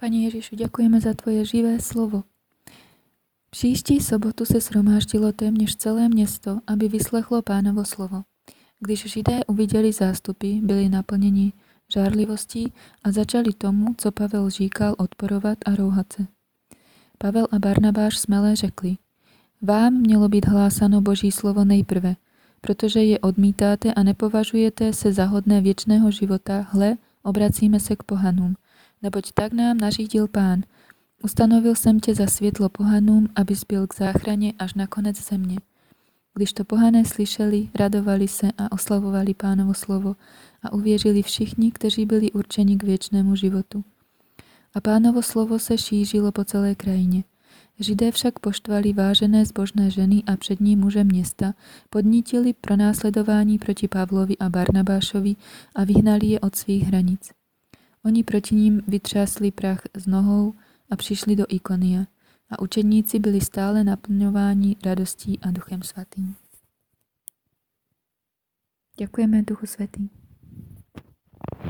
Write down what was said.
Pane Ježíšu, děkujeme za tvoje živé slovo. Příští sobotu se shromáždilo téměř celé město, aby vyslechlo pánovo slovo. Když židé uviděli zástupy, byli naplněni žárlivostí a začali tomu, co Pavel říkal, odporovat a rouhat se. Pavel a Barnabáš smelé řekli, vám mělo být hlásano Boží slovo nejprve, protože je odmítáte a nepovažujete se za hodné věčného života, hle, obracíme se k pohanům. Neboť tak nám nařídil pán, ustanovil jsem tě za světlo pohanům, abys byl k záchraně až na konec země. Když to pohané slyšeli, radovali se a oslavovali pánovo slovo a uvěřili všichni, kteří byli určeni k věčnému životu. A pánovo slovo se šířilo po celé krajině. Židé však poštvali vážené zbožné ženy a přední muže města, podnítili pronásledování proti Pavlovi a Barnabášovi a vyhnali je od svých hranic. Oni proti ním vytřásli prach z nohou a přišli do Ikonia a učedníci byli stále naplňováni radostí a duchem svatým. Děkujeme Duchu Svatý.